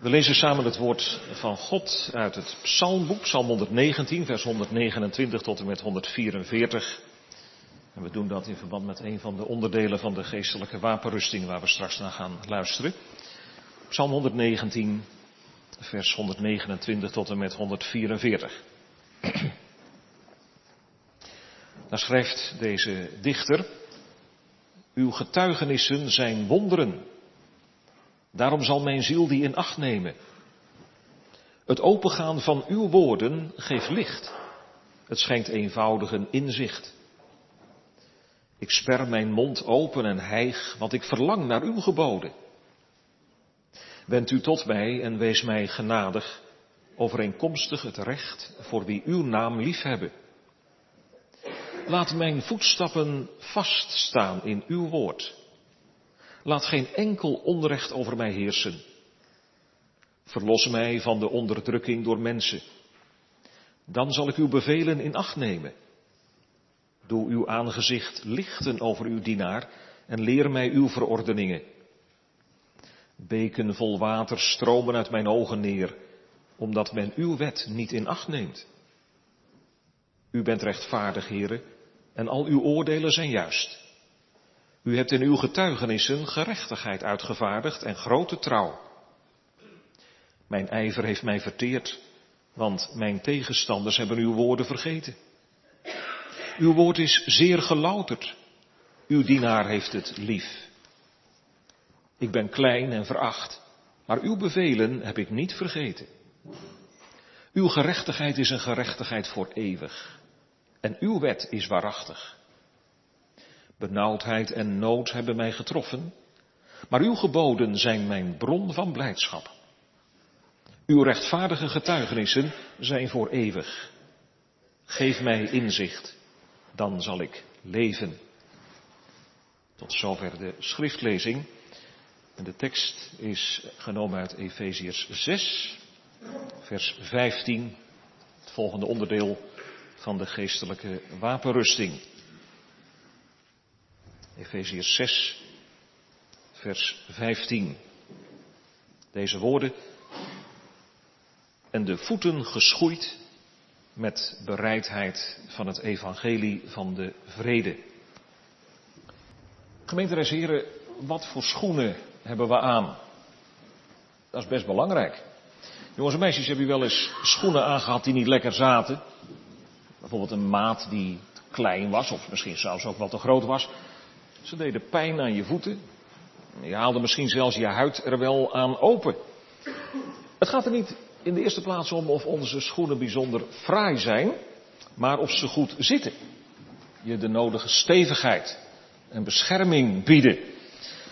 We lezen samen het woord van God uit het Psalmboek, Psalm 119, vers 129 tot en met 144. En we doen dat in verband met een van de onderdelen van de geestelijke wapenrusting waar we straks naar gaan luisteren. Psalm 119, vers 129 tot en met 144. Daar schrijft deze dichter, uw getuigenissen zijn wonderen. Daarom zal mijn ziel die in acht nemen. Het opengaan van uw woorden geeft licht. Het schenkt eenvoudig een inzicht. Ik sper mijn mond open en hijg, want ik verlang naar uw geboden. Wend u tot mij en wees mij genadig, overeenkomstig het recht voor wie uw naam liefhebben. Laat mijn voetstappen vaststaan in uw woord. Laat geen enkel onrecht over mij heersen. Verlos mij van de onderdrukking door mensen. Dan zal ik uw bevelen in acht nemen. Doe uw aangezicht lichten over uw dienaar en leer mij uw verordeningen. Beken vol water stromen uit mijn ogen neer, omdat men uw wet niet in acht neemt. U bent rechtvaardig, heren, en al uw oordelen zijn juist. U hebt in uw getuigenissen gerechtigheid uitgevaardigd en grote trouw. Mijn ijver heeft mij verteerd, want mijn tegenstanders hebben uw woorden vergeten. Uw woord is zeer gelouterd. Uw dienaar heeft het lief. Ik ben klein en veracht, maar uw bevelen heb ik niet vergeten. Uw gerechtigheid is een gerechtigheid voor eeuwig. En uw wet is waarachtig. Benauwdheid en nood hebben mij getroffen, maar uw geboden zijn mijn bron van blijdschap. Uw rechtvaardige getuigenissen zijn voor eeuwig. Geef mij inzicht, dan zal ik leven. Tot zover de schriftlezing. En de tekst is genomen uit Efeziërs 6, vers 15, het volgende onderdeel van de geestelijke wapenrusting. Efeziërs 6, vers 15. Deze woorden. En de voeten geschoeid met bereidheid van het evangelie van de vrede. Gemeente Heren, wat voor schoenen hebben we aan? Dat is best belangrijk. Jongens en meisjes, hebben jullie wel eens schoenen aangehad die niet lekker zaten? Bijvoorbeeld een maat die klein was, of misschien zelfs ook wat te groot was. Ze deden pijn aan je voeten. Je haalde misschien zelfs je huid er wel aan open. Het gaat er niet in de eerste plaats om of onze schoenen bijzonder fraai zijn, maar of ze goed zitten. Je de nodige stevigheid en bescherming bieden.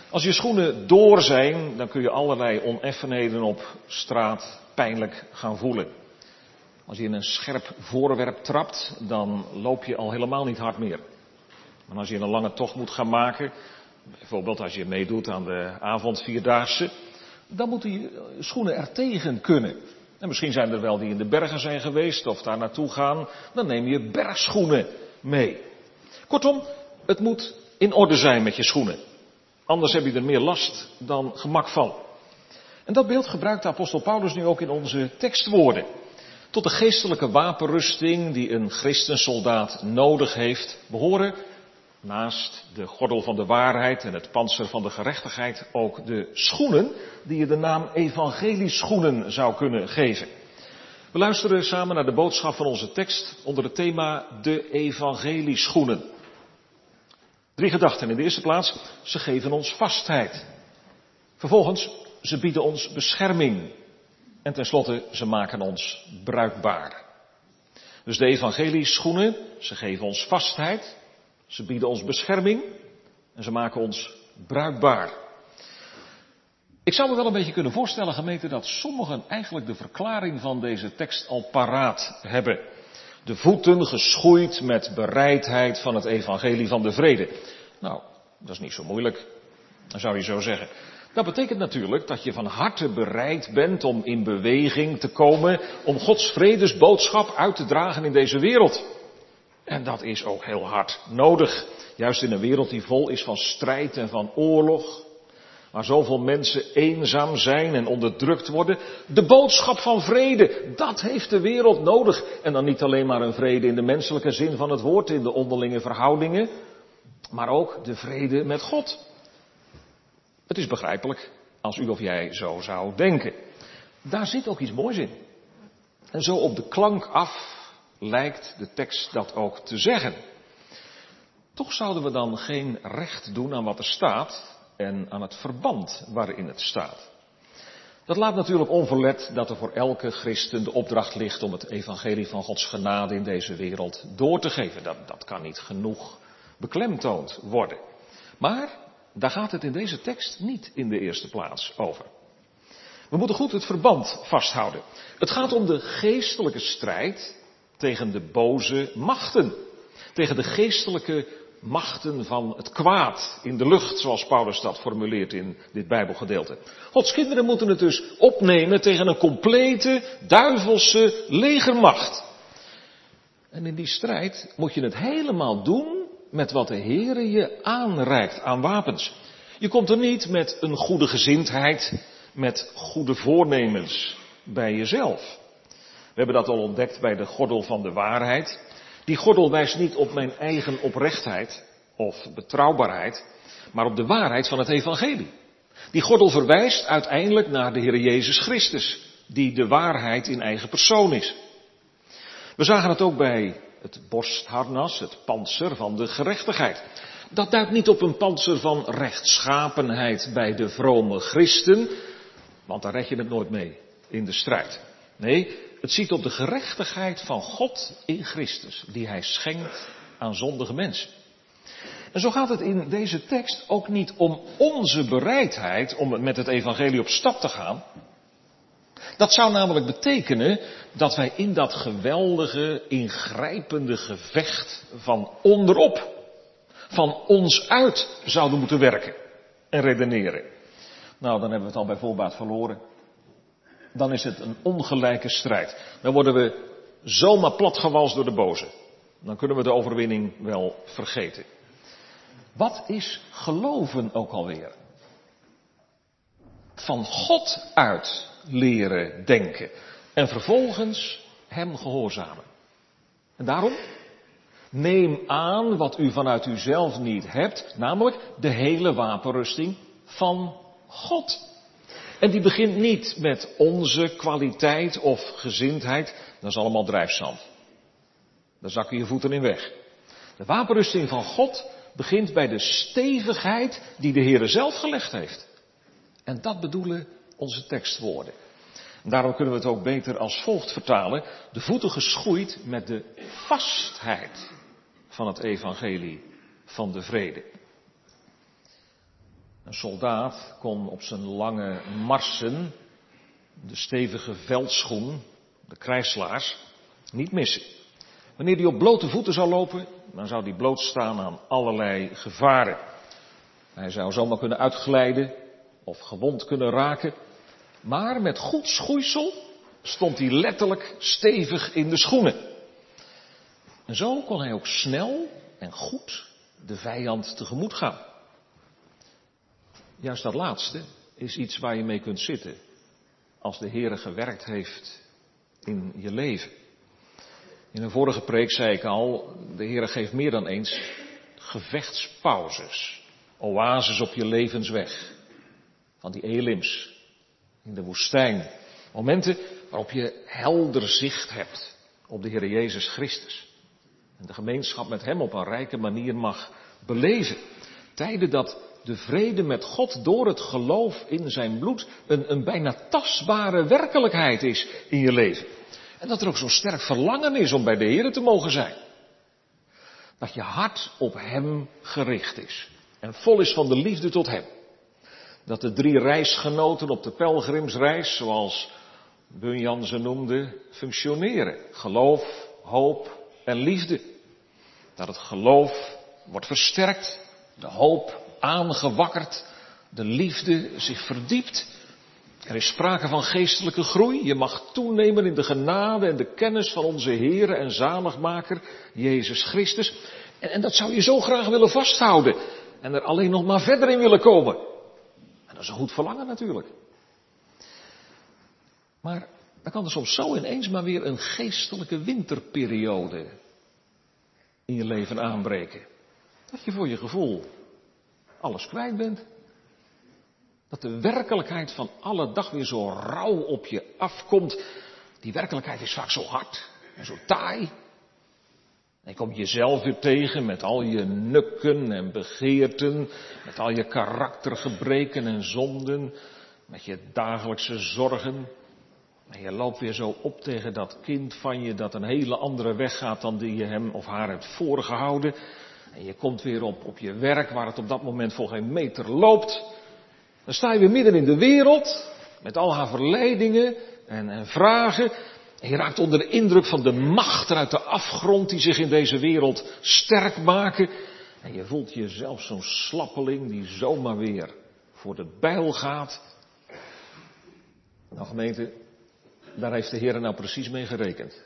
Als je schoenen door zijn, dan kun je allerlei oneffenheden op straat pijnlijk gaan voelen. Als je in een scherp voorwerp trapt, dan loop je al helemaal niet hard meer. Maar als je een lange tocht moet gaan maken, bijvoorbeeld als je meedoet aan de avondvierdaagse, dan moeten je schoenen er tegen kunnen. En misschien zijn er wel die in de bergen zijn geweest of daar naartoe gaan, dan neem je bergschoenen mee. Kortom, het moet in orde zijn met je schoenen. Anders heb je er meer last dan gemak van. En dat beeld gebruikt de apostel Paulus nu ook in onze tekstwoorden. Tot de geestelijke wapenrusting die een christensoldaat nodig heeft, behoren naast de gordel van de waarheid en het panzer van de gerechtigheid ook de schoenen die je de naam evangelieschoenen zou kunnen geven. We luisteren samen naar de boodschap van onze tekst onder het thema de evangelieschoenen. Drie gedachten. In de eerste plaats, ze geven ons vastheid. Vervolgens, ze bieden ons bescherming. En tenslotte, ze maken ons bruikbaar. Dus de evangelieschoenen, ze geven ons vastheid, ze bieden ons bescherming en ze maken ons bruikbaar. Ik zou me wel een beetje kunnen voorstellen, gemeente, dat sommigen eigenlijk de verklaring van deze tekst al paraat hebben. De voeten geschoeid met bereidheid van het evangelie van de vrede. Nou, dat is niet zo moeilijk, zou je zo zeggen. Dat betekent natuurlijk dat je van harte bereid bent om in beweging te komen om Gods vredesboodschap uit te dragen in deze wereld. En dat is ook heel hard nodig. Juist in een wereld die vol is van strijd en van oorlog. waar zoveel mensen eenzaam zijn en onderdrukt worden. De boodschap van vrede, dat heeft de wereld nodig. En dan niet alleen maar een vrede in de menselijke zin van het woord, in de onderlinge verhoudingen, maar ook de vrede met God. Het is begrijpelijk als u of jij zo zou denken. Daar zit ook iets moois in. En zo op de klank af lijkt de tekst dat ook te zeggen. Toch zouden we dan geen recht doen aan wat er staat en aan het verband waarin het staat. Dat laat natuurlijk onverlet dat er voor elke christen de opdracht ligt om het evangelie van Gods genade in deze wereld door te geven. Dat, dat kan niet genoeg beklemtoond worden. Maar daar gaat het in deze tekst niet in de eerste plaats over. We moeten goed het verband vasthouden. Het gaat om de geestelijke strijd tegen de boze machten. Tegen de geestelijke machten van het kwaad in de lucht, zoals Paulus dat formuleert in dit Bijbelgedeelte. Gods kinderen moeten het dus opnemen tegen een complete duivelse legermacht. En in die strijd moet je het helemaal doen met wat de Heere je aanreikt aan wapens. Je komt er niet met een goede gezindheid, met goede voornemens bij jezelf. We hebben dat al ontdekt bij de gordel van de waarheid. Die gordel wijst niet op mijn eigen oprechtheid of betrouwbaarheid, maar op de waarheid van het evangelie. Die gordel verwijst uiteindelijk naar de Heer Jezus Christus, die de waarheid in eigen persoon is. We zagen het ook bij het borstharnas, het panzer van de gerechtigheid. Dat duidt niet op een panzer van rechtschapenheid bij de vrome christen, want daar red je het nooit mee in de strijd. Nee, het ziet op de gerechtigheid van God in Christus, die Hij schenkt aan zondige mensen. En zo gaat het in deze tekst ook niet om onze bereidheid om met het evangelie op stap te gaan. Dat zou namelijk betekenen dat wij in dat geweldige, ingrijpende gevecht van onderop, van ons uit zouden moeten werken en redeneren. Nou, dan hebben we het al bij voorbaat verloren dan is het een ongelijke strijd. Dan worden we zomaar platgewalst door de boze. Dan kunnen we de overwinning wel vergeten. Wat is geloven ook alweer? Van God uit leren denken en vervolgens Hem gehoorzamen. En daarom neem aan wat u vanuit uzelf niet hebt, namelijk de hele wapenrusting van God. En die begint niet met onze kwaliteit of gezindheid. Dat is allemaal drijfzand. Daar zakken je voeten in weg. De wapenrusting van God begint bij de stevigheid die de Heer zelf gelegd heeft. En dat bedoelen onze tekstwoorden. En daarom kunnen we het ook beter als volgt vertalen. De voeten geschoeid met de vastheid van het evangelie van de vrede. Een soldaat kon op zijn lange marsen de stevige veldschoen, de krijgslaars, niet missen. Wanneer hij op blote voeten zou lopen, dan zou hij blootstaan aan allerlei gevaren. Hij zou zomaar kunnen uitglijden of gewond kunnen raken. Maar met goed schoeisel stond hij letterlijk stevig in de schoenen. En zo kon hij ook snel en goed de vijand tegemoet gaan. Juist dat laatste is iets waar je mee kunt zitten. Als de Heere gewerkt heeft in je leven. In een vorige preek zei ik al, de Heere geeft meer dan eens gevechtspauzes. Oases op je levensweg. Van die elims. In de woestijn. Momenten waarop je helder zicht hebt op de Heer Jezus Christus. En de gemeenschap met Hem op een rijke manier mag beleven. Tijden dat de vrede met God door het geloof in zijn bloed een, een bijna tastbare werkelijkheid is in je leven. En dat er ook zo'n sterk verlangen is om bij de Heer te mogen zijn. Dat je hart op Hem gericht is. En vol is van de liefde tot Hem. Dat de drie reisgenoten op de pelgrimsreis, zoals Bunyan ze noemde, functioneren. Geloof, hoop en liefde. Dat het geloof wordt versterkt, de hoop aangewakkerd, de liefde zich verdiept. Er is sprake van geestelijke groei. Je mag toenemen in de genade en de kennis van onze Heer en zaligmaker, Jezus Christus. En, en dat zou je zo graag willen vasthouden. En er alleen nog maar verder in willen komen. En dat is een goed verlangen natuurlijk. Maar dan kan er soms zo ineens maar weer een geestelijke winterperiode in je leven aanbreken. Dat je voor je gevoel alles kwijt bent. Dat de werkelijkheid van alle dag weer zo rauw op je afkomt. Die werkelijkheid is vaak zo hard en zo taai. En je komt jezelf weer tegen met al je nukken en begeerten, met al je karaktergebreken en zonden, met je dagelijkse zorgen. En je loopt weer zo op tegen dat kind van je dat een hele andere weg gaat dan die je hem of haar hebt voorgehouden. En je komt weer op, op je werk waar het op dat moment voor geen meter loopt. Dan sta je weer midden in de wereld, met al haar verleidingen en, en vragen. En je raakt onder de indruk van de machten uit de afgrond die zich in deze wereld sterk maken. En je voelt jezelf zo'n slappeling die zomaar weer voor de bijl gaat. Nou gemeente, daar heeft de Heer nou precies mee gerekend.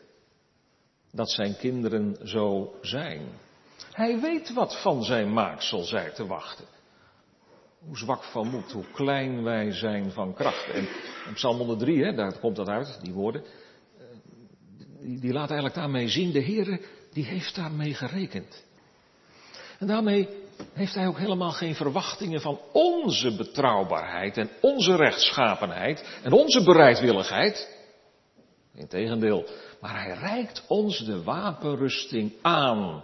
Dat zijn kinderen zo zijn. Hij weet wat van zijn maaksel zij te wachten. Hoe zwak van moed, hoe klein wij zijn van kracht. En Psalm 103, hè, daar komt dat uit, die woorden. Die, die laat eigenlijk daarmee zien, de Heer die heeft daarmee gerekend. En daarmee heeft hij ook helemaal geen verwachtingen van onze betrouwbaarheid en onze rechtschapenheid en onze bereidwilligheid. Integendeel, maar hij reikt ons de wapenrusting aan.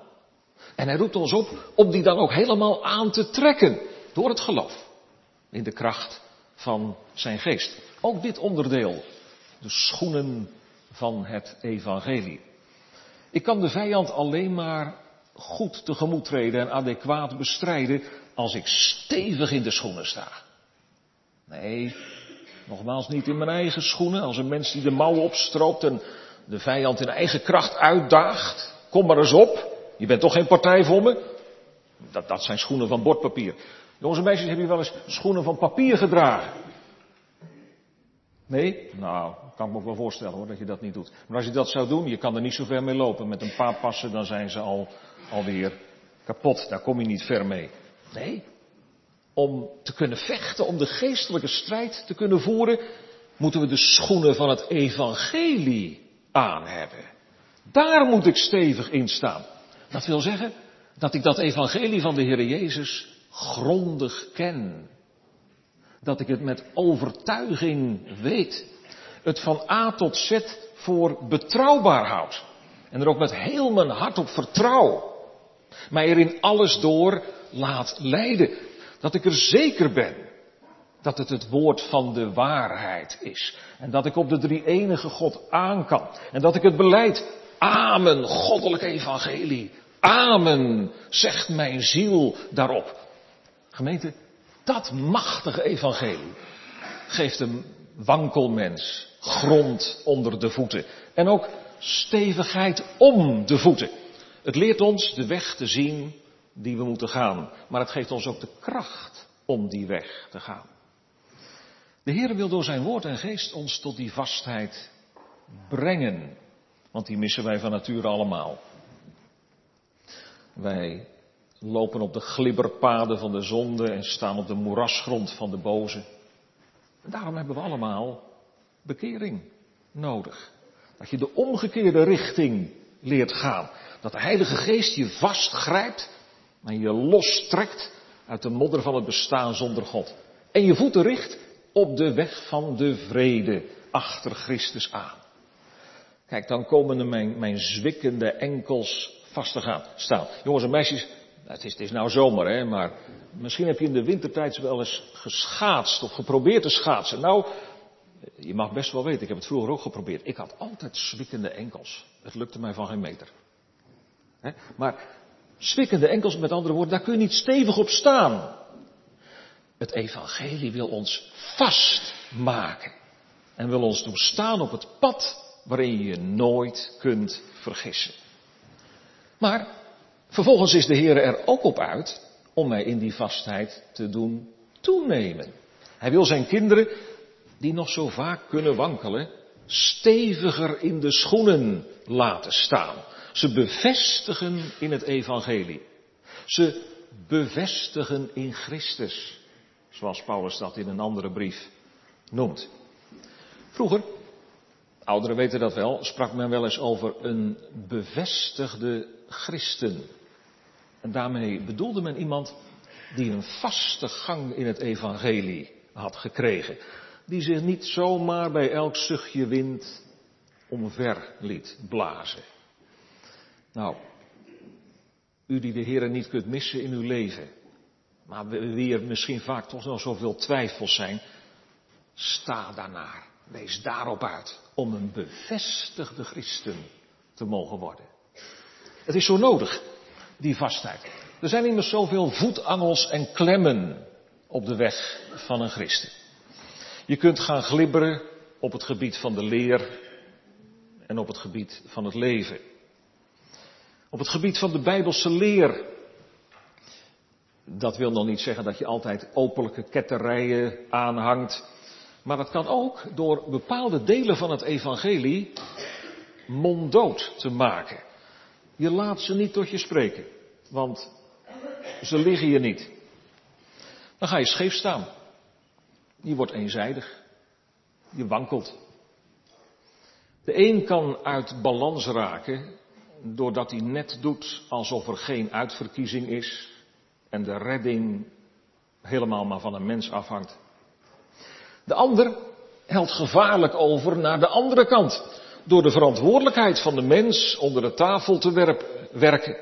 En hij roept ons op om die dan ook helemaal aan te trekken door het geloof in de kracht van zijn geest. Ook dit onderdeel, de schoenen van het evangelie. Ik kan de vijand alleen maar goed tegemoet treden en adequaat bestrijden als ik stevig in de schoenen sta. Nee, nogmaals niet in mijn eigen schoenen, als een mens die de mouwen opstroopt en de vijand in eigen kracht uitdaagt. Kom maar eens op, je bent toch geen partij voor me? Dat, dat zijn schoenen van bordpapier. Jongens en meisjes, heb je wel eens schoenen van papier gedragen? Nee? Nou, kan ik me ook wel voorstellen hoor, dat je dat niet doet. Maar als je dat zou doen, je kan er niet zo ver mee lopen. Met een paar passen, dan zijn ze al, alweer kapot. Daar kom je niet ver mee. Nee. Om te kunnen vechten, om de geestelijke strijd te kunnen voeren, moeten we de schoenen van het evangelie aan hebben. Daar moet ik stevig in staan. Dat wil zeggen dat ik dat evangelie van de Heer Jezus grondig ken. Dat ik het met overtuiging weet. Het van A tot Z voor betrouwbaar houd. En er ook met heel mijn hart op vertrouw. Mij er in alles door laat leiden. Dat ik er zeker ben dat het het woord van de waarheid is. En dat ik op de drie enige God aan kan. En dat ik het beleid. Amen, goddelijk evangelie. Amen, zegt mijn ziel daarop. Gemeente, dat machtige evangelie geeft een wankelmens grond onder de voeten. En ook stevigheid om de voeten. Het leert ons de weg te zien die we moeten gaan. Maar het geeft ons ook de kracht om die weg te gaan. De Heer wil door zijn woord en geest ons tot die vastheid brengen. Want die missen wij van nature allemaal. Wij lopen op de glibberpaden van de zonde en staan op de moerasgrond van de boze. En daarom hebben we allemaal bekering nodig. Dat je de omgekeerde richting leert gaan. Dat de Heilige Geest je vastgrijpt en je lostrekt uit de modder van het bestaan zonder God. En je voeten richt op de weg van de vrede achter Christus aan. Kijk, dan komen mijn, mijn zwikkende enkels vast te gaan staan. Jongens en meisjes, het is, het is nou zomer, hè, maar misschien heb je in de wintertijd wel eens geschaatst of geprobeerd te schaatsen. Nou, je mag best wel weten, ik heb het vroeger ook geprobeerd. Ik had altijd zwikkende enkels. Het lukte mij van geen meter. Maar zwikkende enkels, met andere woorden, daar kun je niet stevig op staan. Het evangelie wil ons vastmaken. En wil ons doen staan op het pad waarin je je nooit kunt vergissen. Maar vervolgens is de Heer er ook op uit om mij in die vastheid te doen toenemen. Hij wil zijn kinderen, die nog zo vaak kunnen wankelen, steviger in de schoenen laten staan. Ze bevestigen in het evangelie. Ze bevestigen in Christus. zoals Paulus dat in een andere brief noemt. Vroeger, ouderen weten dat wel, sprak men wel eens over een bevestigde christen. En daarmee bedoelde men iemand die een vaste gang in het evangelie had gekregen. Die zich niet zomaar bij elk zuchtje wind omver liet blazen. Nou, u die de Heer niet kunt missen in uw leven, maar wie er misschien vaak toch nog zoveel twijfels zijn, sta daarnaar. Wees daarop uit om een bevestigde christen te mogen worden. Het is zo nodig, die vastheid. Er zijn immers zoveel voetangels en klemmen op de weg van een christen. Je kunt gaan glibberen op het gebied van de leer en op het gebied van het leven. Op het gebied van de Bijbelse leer. Dat wil nog niet zeggen dat je altijd openlijke ketterijen aanhangt. Maar dat kan ook door bepaalde delen van het evangelie monddood te maken. Je laat ze niet tot je spreken, want ze liggen je niet. Dan ga je scheef staan. Je wordt eenzijdig. Je wankelt. De een kan uit balans raken doordat hij net doet alsof er geen uitverkiezing is en de redding helemaal maar van een mens afhangt. De ander helt gevaarlijk over naar de andere kant, door de verantwoordelijkheid van de mens onder de tafel te werken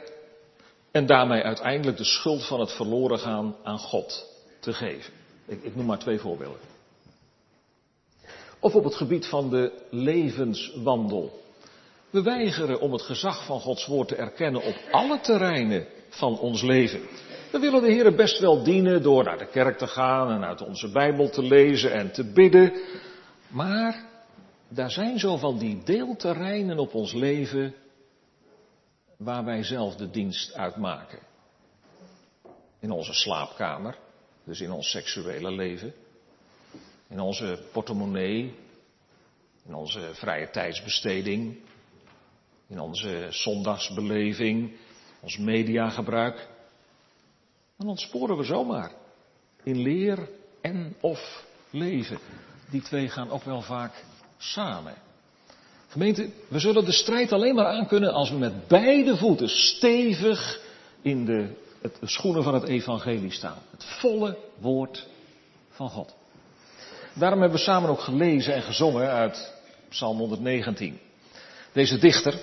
en daarmee uiteindelijk de schuld van het verloren gaan aan God te geven. Ik, ik noem maar twee voorbeelden. Of op het gebied van de levenswandel. We weigeren om het gezag van Gods woord te erkennen op alle terreinen van ons leven. We willen de Heer best wel dienen door naar de kerk te gaan en uit onze Bijbel te lezen en te bidden. Maar daar zijn zo van die deelterreinen op ons leven waar wij zelf de dienst uitmaken. In onze slaapkamer, dus in ons seksuele leven. In onze portemonnee, in onze vrije tijdsbesteding, in onze zondagsbeleving, ons mediagebruik. Dan ontsporen we zomaar in leer en of leven. Die twee gaan ook wel vaak samen. Gemeente, we zullen de strijd alleen maar aankunnen als we met beide voeten stevig in de, het, schoenen van het evangelie staan. Het volle woord van God. Daarom hebben we samen ook gelezen en gezongen uit Psalm 119. Deze dichter,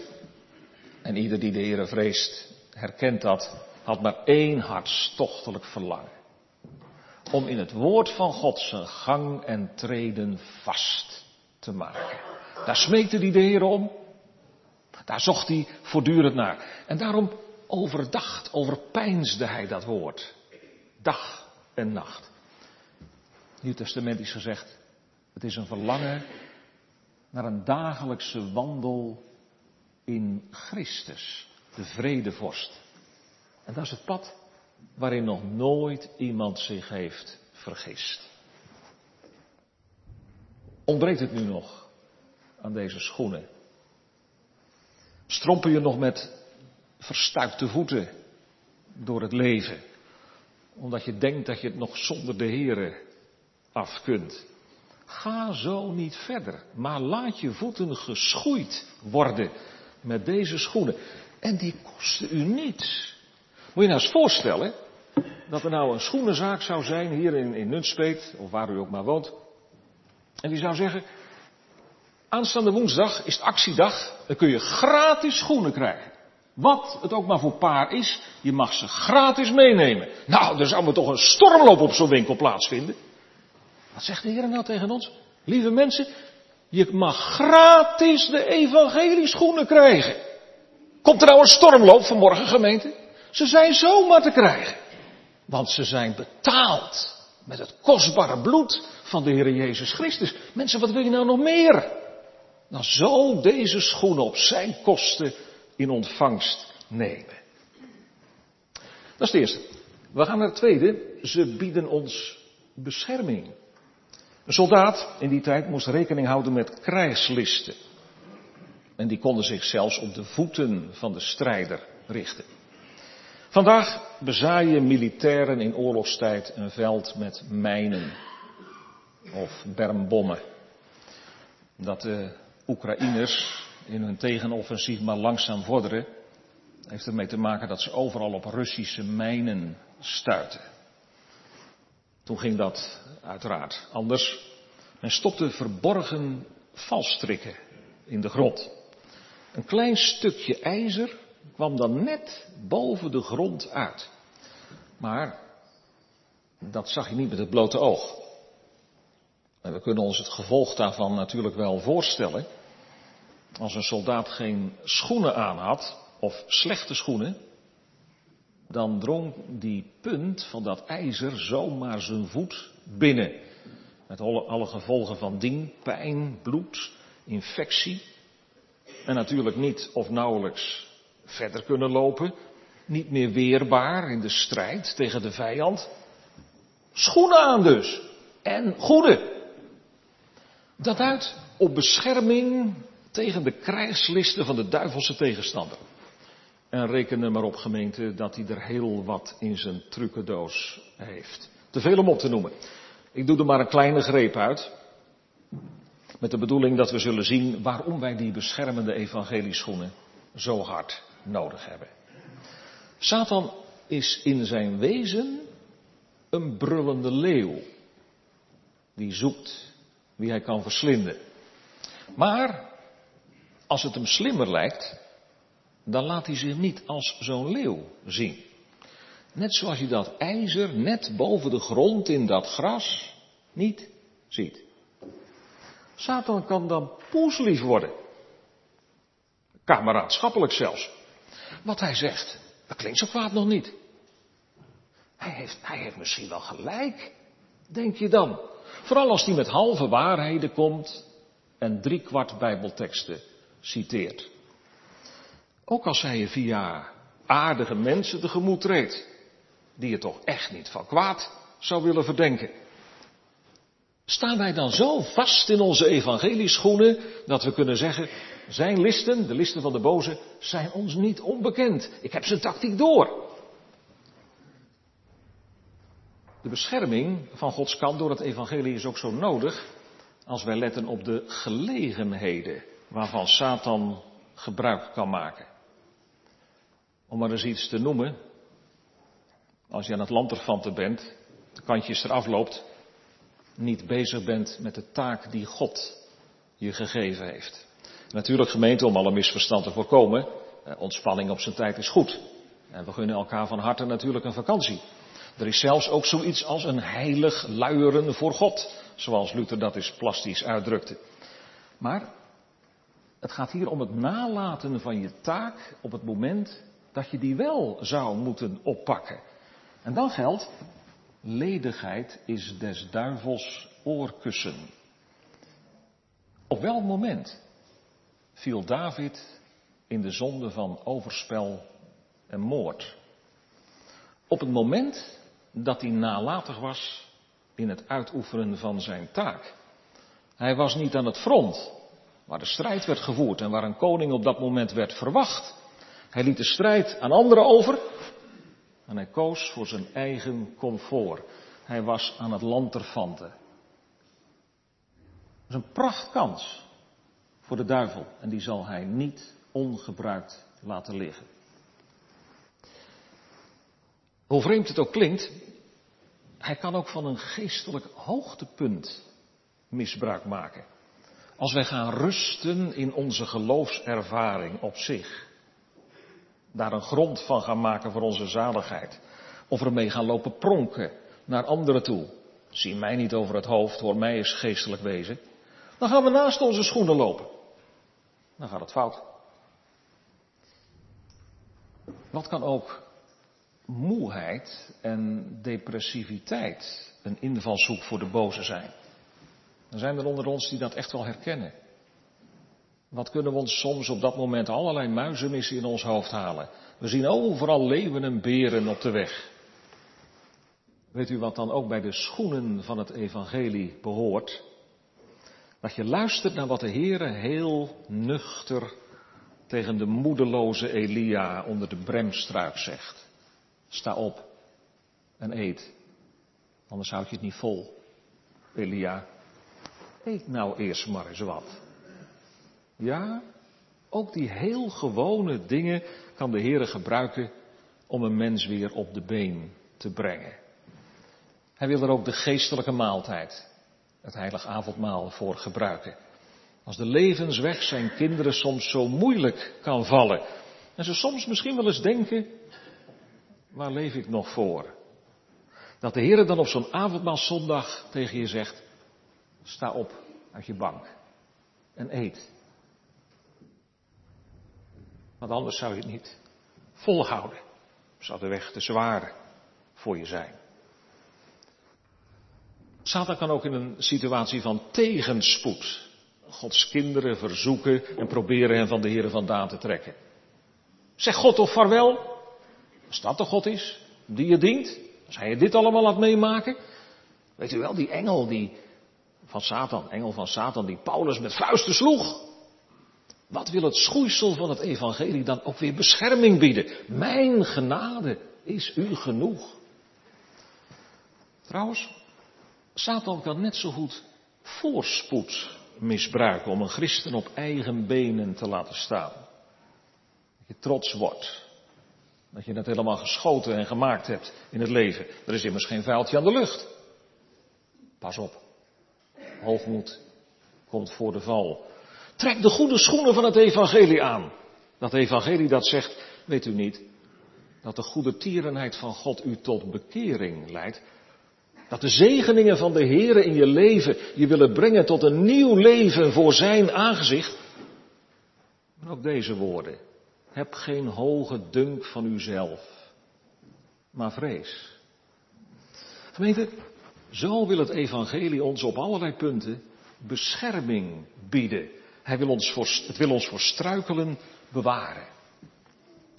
en ieder die de Heer vreest, herkent dat, had maar één hartstochtelijk verlangen. Om in het woord van God zijn gang en treden vast te maken. Daar smeekte hij de Heer om. Daar zocht hij voortdurend naar. En daarom overdacht, overpeinsde hij dat woord. Dag en nacht. Nieuw Testament is gezegd, het is een verlangen naar een dagelijkse wandel in Christus, de vredevorst. En dat is het pad waarin nog nooit iemand zich heeft vergist. Ontbreekt het nu nog aan deze schoenen? Strompel je nog met verstuikte voeten door het leven, omdat je denkt dat je het nog zonder de Here af kunt? Ga zo niet verder, maar laat je voeten geschoeid worden met deze schoenen. En die kosten u niets. Moet je nou eens voorstellen dat er nou een schoenenzaak zou zijn hier in, in Nunspeet, of waar u ook maar woont. En die zou zeggen, aanstaande woensdag is het actiedag, dan kun je gratis schoenen krijgen. Wat het ook maar voor paar is, je mag ze gratis meenemen. Nou, er zou me toch een stormloop op zo'n winkel plaatsvinden. Wat zegt de Heer nou tegen ons? Lieve mensen, je mag gratis de evangelieschoenen krijgen. Komt er nou een stormloop vanmorgen, gemeente? Ze zijn zomaar te krijgen. Want ze zijn betaald met het kostbare bloed van de Heer Jezus Christus. Mensen, wat wil je nou nog meer? Dan zo deze schoenen op zijn kosten in ontvangst nemen. Dat is het eerste. We gaan naar het tweede. Ze bieden ons bescherming. Een soldaat in die tijd moest rekening houden met krijgslisten. En die konden zich zelfs op de voeten van de strijder richten. Vandaag bezaaien militairen in oorlogstijd een veld met mijnen of bermbommen. Dat de Oekraïners in hun tegenoffensief maar langzaam vorderen, heeft ermee te maken dat ze overal op Russische mijnen stuiten. Toen ging dat uiteraard anders. Men stopte verborgen valstrikken in de grond. Een klein stukje ijzer kwam dan net boven de grond uit. Maar dat zag je niet met het blote oog. En we kunnen ons het gevolg daarvan natuurlijk wel voorstellen. Als een soldaat geen schoenen aan had, of slechte schoenen, dan drong die punt van dat ijzer zomaar zijn voet binnen. Met alle, gevolgen van dien, pijn, bloed, infectie. En natuurlijk niet of nauwelijks verder kunnen lopen. Niet meer weerbaar in de strijd tegen de vijand. Schoenen aan dus. En goede. Dat uit op bescherming tegen de krijgslisten van de duivelse tegenstander. En reken er maar op, gemeente, dat hij er heel wat in zijn trucendoos heeft. Te veel om op te noemen. Ik doe er maar een kleine greep uit. Met de bedoeling dat we zullen zien waarom wij die beschermende evangelieschoenen zo hard nodig hebben. Satan is in zijn wezen een brullende leeuw. Die zoekt wie hij kan verslinden. Maar als het hem slimmer lijkt, dan laat hij zich niet als zo'n leeuw zien. Net zoals je dat ijzer net boven de grond in dat gras niet ziet. Satan kan dan poeslief worden. Kameraadschappelijk zelfs. Wat hij zegt, dat klinkt zo kwaad nog niet. Hij heeft, hij heeft misschien wel gelijk, denk je dan. Vooral als hij met halve waarheden komt en driekwart bijbelteksten citeert. Ook als hij je via aardige mensen tegemoet treedt, die je toch echt niet van kwaad zou willen verdenken. Staan wij dan zo vast in onze evangelieschoenen dat we kunnen zeggen, zijn listen, de listen van de boze, zijn ons niet onbekend. Ik heb zijn tactiek door. De bescherming van Gods kant door het evangelie is ook zo nodig als wij letten op de gelegenheden waarvan Satan gebruik kan maken. Om maar eens iets te noemen. Als je aan het lanterfanten bent, de kantjes eraf loopt, niet bezig bent met de taak die God je gegeven heeft. Natuurlijk gemeente, om alle misverstand te voorkomen, eh, ontspanning op zijn tijd is goed. En we gunnen elkaar van harte natuurlijk een vakantie. Er is zelfs ook zoiets als een heilig luieren voor God, zoals Luther dat eens plastisch uitdrukte. Maar het gaat hier om het nalaten van je taak op het moment dat je die wel zou moeten oppakken. En dan geldt, ledigheid is des duivels oorkussen. Op welk moment viel David in de zonde van overspel en moord? Op het moment dat hij nalatig was in het uitoefenen van zijn taak. Hij was niet aan het front, waar de strijd werd gevoerd en waar een koning op dat moment werd verwacht. Hij liet de strijd aan anderen over en hij koos voor zijn eigen comfort. Hij was aan het lanterfanten. Dat is een prachtkans voor de duivel en die zal hij niet ongebruikt laten liggen. Hoe vreemd het ook klinkt, hij kan ook van een geestelijk hoogtepunt misbruik maken. Als wij gaan rusten in onze geloofservaring op zich. Daar een grond van gaan maken voor onze zaligheid. Of ermee gaan lopen pronken naar anderen toe. Zie mij niet over het hoofd, hoor mij eens geestelijk wezen. Dan gaan we naast onze schoenen lopen. Dan gaat het fout. Wat kan ook moeheid en depressiviteit een invalshoek voor de boze zijn. Er zijn er onder ons die dat echt wel herkennen. Wat kunnen we ons soms op dat moment allerlei muizenissen in ons hoofd halen? We zien overal leeuwen en beren op de weg. Weet u wat dan ook bij de schoenen van het evangelie behoort? Dat je luistert naar wat de Heere heel nuchter tegen de moedeloze Elia onder de bremstruik zegt. sta op en eet. Anders houd je het niet vol. Elia, eet nou eerst maar eens wat. Ja, ook die heel gewone dingen kan de Heer gebruiken om een mens weer op de been te brengen. Hij wil er ook de geestelijke maaltijd, het heilige avondmaal, voor gebruiken. Als de levensweg zijn kinderen soms zo moeilijk kan vallen. En ze soms misschien wel eens denken, waar leef ik nog voor? Dat de Heer dan op zo'n avondmaalzondag tegen je zegt, sta op uit je bank en eet. Want anders zou je het niet volhouden. Zou de weg te zwaar voor je zijn. Satan kan ook in een situatie van tegenspoed Gods kinderen verzoeken en proberen hen van de Heer vandaan te trekken. Zeg God toch vaarwel, als dat de God is, die je dient, als hij je dit allemaal laat meemaken. Weet u wel, die engel die, van Satan, engel van Satan, die Paulus met vuisten sloeg. Wat wil het schoeisel van het evangelie dan ook weer bescherming bieden? Mijn genade is u genoeg. Trouwens, Satan kan net zo goed voorspoed misbruiken om een christen op eigen benen te laten staan. Dat je trots wordt. Dat je het helemaal geschoten en gemaakt hebt in het leven. Er is immers geen vuiltje aan de lucht. Pas op. Hoogmoed komt voor de val. Trek de goede schoenen van het evangelie aan. Dat evangelie dat zegt, weet u niet, dat de goede tierenheid van God u tot bekering leidt. Dat de zegeningen van de Heer in je leven je willen brengen tot een nieuw leven voor zijn aangezicht. Maar ook deze woorden. Heb geen hoge dunk van uzelf, maar vrees. Gemeente, zo wil het evangelie ons op allerlei punten bescherming bieden. Hij wil ons voor, het wil ons voor struikelen bewaren.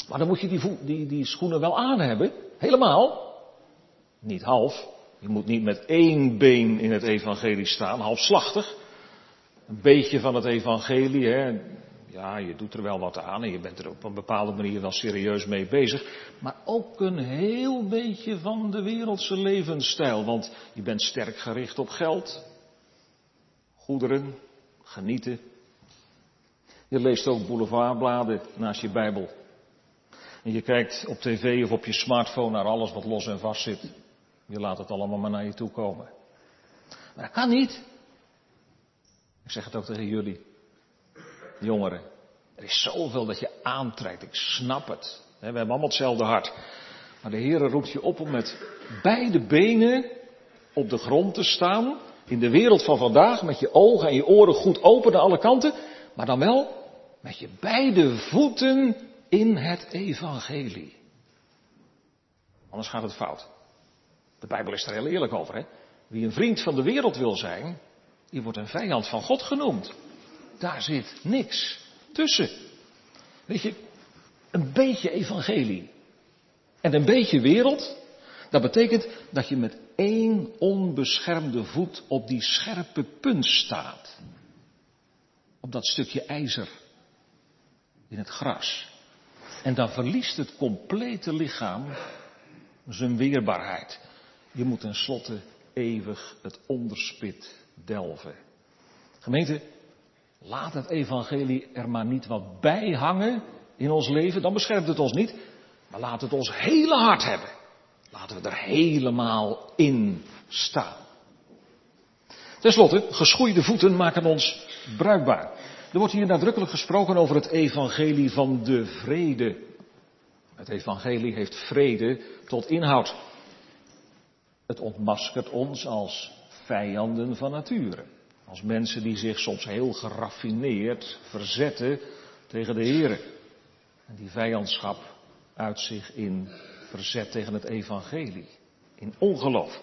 Maar dan moet je die, die, die schoenen wel aan hebben. Helemaal. Niet half. Je moet niet met één been in het evangelie staan, halfslachtig. Een beetje van het evangelie, hè. Ja, je doet er wel wat aan en je bent er op een bepaalde manier wel serieus mee bezig. Maar ook een heel beetje van de wereldse levensstijl. Want je bent sterk gericht op geld, goederen, genieten. Je leest ook boulevardbladen naast je Bijbel. En je kijkt op tv of op je smartphone naar alles wat los en vast zit. Je laat het allemaal maar naar je toe komen. Maar dat kan niet. Ik zeg het ook tegen jullie, jongeren. Er is zoveel dat je aantrekt. Ik snap het. We hebben allemaal hetzelfde hart. Maar de Heer roept je op om met beide benen op de grond te staan. In de wereld van vandaag, met je ogen en je oren goed open naar alle kanten. Maar dan wel met je beide voeten in het evangelie. Anders gaat het fout. De Bijbel is er heel eerlijk over. Hè? Wie een vriend van de wereld wil zijn, die wordt een vijand van God genoemd. Daar zit niks tussen. Weet je, een beetje evangelie en een beetje wereld, dat betekent dat je met één onbeschermde voet op die scherpe punt staat. Op dat stukje ijzer in het gras. En dan verliest het complete lichaam zijn weerbaarheid. Je moet tenslotte eeuwig het onderspit delven. Gemeente, laat het evangelie er maar niet wat bij hangen in ons leven, dan beschermt het ons niet. Maar laat het ons hele hart hebben. Laten we er helemaal in staan. Ten slotte, geschoeide voeten maken ons bruikbaar. Er wordt hier nadrukkelijk gesproken over het evangelie van de vrede. Het evangelie heeft vrede tot inhoud. Het ontmaskert ons als vijanden van nature. Als mensen die zich soms heel geraffineerd verzetten tegen de Heer. En die vijandschap uit zich in verzet tegen het evangelie. In ongeloof.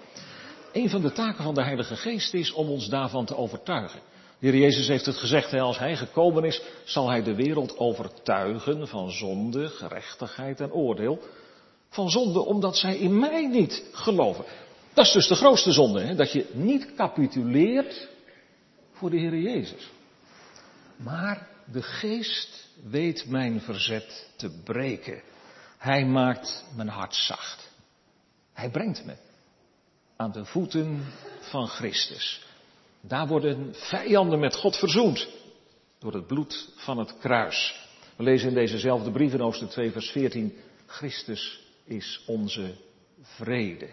Een van de taken van de Heilige Geest is om ons daarvan te overtuigen. De Heer Jezus heeft het gezegd, als Hij gekomen is, zal Hij de wereld overtuigen van zonde, gerechtigheid en oordeel. Van zonde omdat zij in mij niet geloven. Dat is dus de grootste zonde, hè? dat je niet capituleert voor de Heer Jezus. Maar de geest weet mijn verzet te breken. Hij maakt mijn hart zacht. Hij brengt me aan de voeten van Christus. Daar worden vijanden met God verzoend door het bloed van het kruis. We lezen in dezezelfde brief in Oosten 2 vers 14, Christus is onze vrede.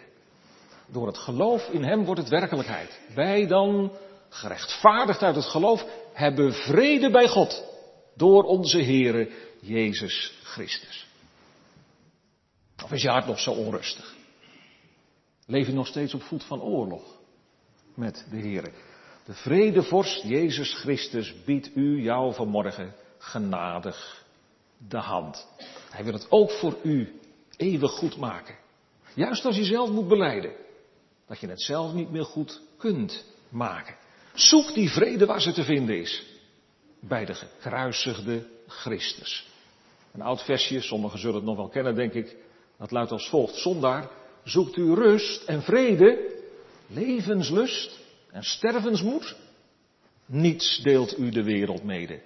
Door het geloof in Hem wordt het werkelijkheid. Wij dan, gerechtvaardigd uit het geloof, hebben vrede bij God door onze Heere Jezus Christus. Of is je hart nog zo onrustig? Leef je nog steeds op voet van oorlog met de Heere? De vredevorst Jezus Christus biedt u jou vanmorgen genadig de hand. Hij wil het ook voor u eeuwig goed maken. Juist als je zelf moet beleiden dat je het zelf niet meer goed kunt maken. Zoek die vrede waar ze te vinden is. Bij de gekruisigde Christus. Een oud versje, sommigen zullen het nog wel kennen denk ik. Dat luidt als volgt. Zondaar, zoekt u rust en vrede, levenslust en stervensmoed? Niets deelt u de wereld mede.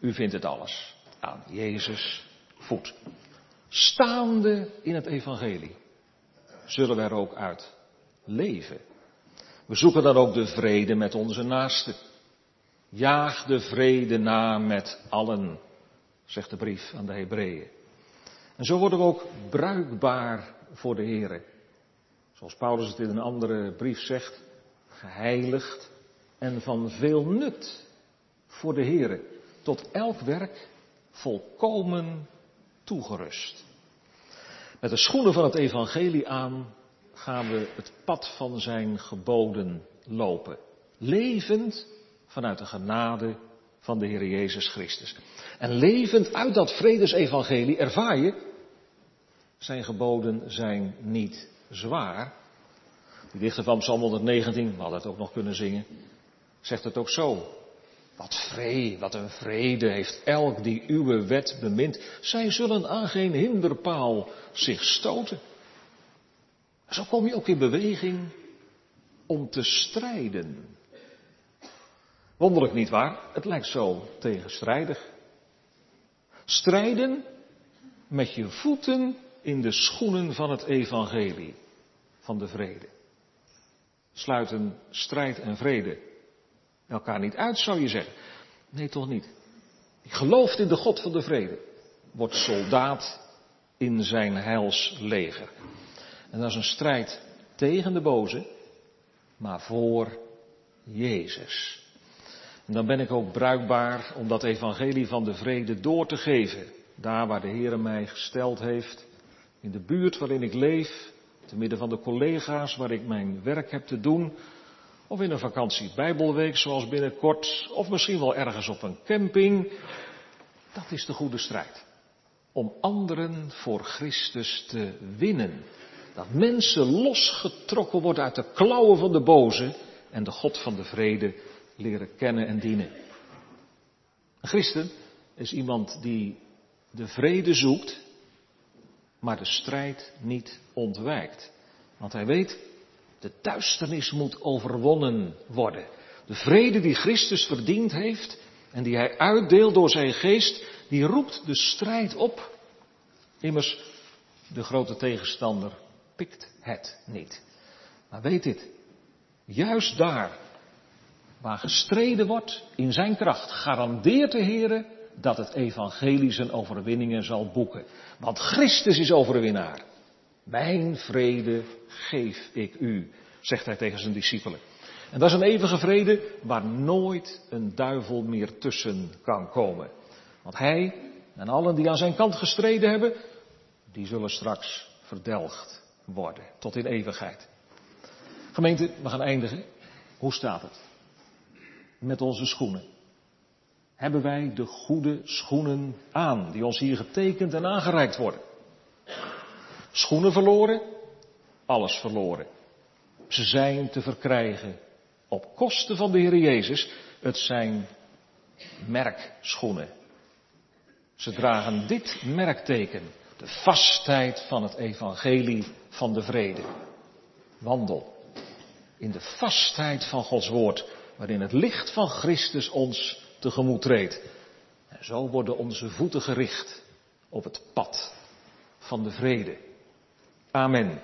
U vindt het alles aan Jezus voet. Staande in het evangelie zullen we er ook uit leven. We zoeken dan ook de vrede met onze naasten. Jaag de vrede na met allen, zegt de brief aan de Hebreeën. En zo worden we ook bruikbaar voor de Heer. Zoals Paulus het in een andere brief zegt, geheiligd en van veel nut voor de Heer. Tot elk werk volkomen toegerust. Met de schoenen van het evangelie aan gaan we het pad van zijn geboden lopen. Levend vanuit de genade van de Heer Jezus Christus. En levend uit dat vredesevangelie ervaar je, zijn geboden zijn niet zwaar. Die dichter van Psalm 119, we hadden het ook nog kunnen zingen, zegt het ook zo. Wat vrede, wat een vrede heeft elk die uw wet bemint. Zij zullen aan geen hinderpaal zich stoten. Zo kom je ook in beweging om te strijden. Wonderlijk niet waar? Het lijkt zo tegenstrijdig. Strijden met je voeten in de schoenen van het evangelie van de vrede. Sluiten strijd en vrede elkaar niet uit, zou je zeggen. Nee, toch niet. Die gelooft in de God van de vrede, wordt soldaat in zijn heilsleger. En dat is een strijd tegen de boze, maar voor Jezus. En dan ben ik ook bruikbaar om dat evangelie van de vrede door te geven. Daar waar de Heer mij gesteld heeft, in de buurt waarin ik leef, te midden van de collega's waar ik mijn werk heb te doen, of in een vakantie Bijbelweek zoals binnenkort, of misschien wel ergens op een camping. Dat is de goede strijd. Om anderen voor Christus te winnen. Dat mensen losgetrokken worden uit de klauwen van de boze en de God van de vrede leren kennen en dienen. Een christen is iemand die de vrede zoekt, maar de strijd niet ontwijkt. Want hij weet, de duisternis moet overwonnen worden. De vrede die Christus verdiend heeft en die hij uitdeelt door zijn geest, die roept de strijd op. Immers, de grote tegenstander pikt het niet. Maar weet dit, juist daar waar gestreden wordt in zijn kracht, garandeert de Heer dat het evangelie zijn overwinningen zal boeken. Want Christus is overwinnaar. Mijn vrede geef ik u, zegt hij tegen zijn discipelen. En dat is een eeuwige vrede waar nooit een duivel meer tussen kan komen. Want hij en allen die aan zijn kant gestreden hebben, die zullen straks verdelgd worden tot in eeuwigheid. Gemeente, we gaan eindigen. Hoe staat het? Met onze schoenen. Hebben wij de goede schoenen aan, die ons hier getekend en aangereikt worden? Schoenen verloren, alles verloren. Ze zijn te verkrijgen op kosten van de Heer Jezus. Het zijn merkschoenen. Ze dragen dit merkteken, de vastheid van het evangelie van de vrede. Wandel in de vastheid van Gods woord, waarin het licht van Christus ons tegemoet treedt. En zo worden onze voeten gericht op het pad van de vrede. Amen.